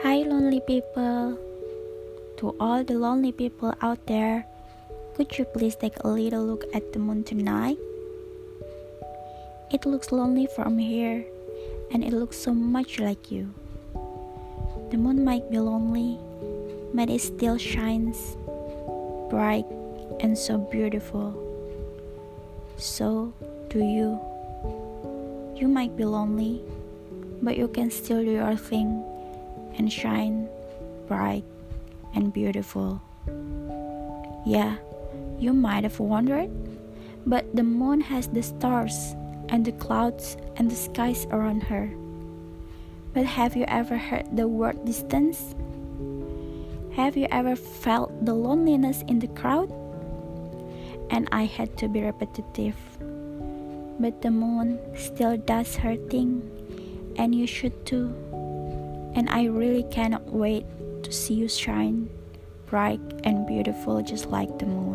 Hey, lonely people. To all the lonely people out there, could you please take a little look at the moon tonight? It looks lonely from here, and it looks so much like you. The moon might be lonely, but it still shines bright and so beautiful. So do you. You might be lonely, but you can still do your thing and shine bright and beautiful. Yeah, you might have wondered, but the moon has the stars and the clouds and the skies around her. But have you ever heard the word distance? Have you ever felt the loneliness in the crowd? And I had to be repetitive. But the moon still does her thing, and you should too. And I really cannot wait to see you shine bright and beautiful just like the moon.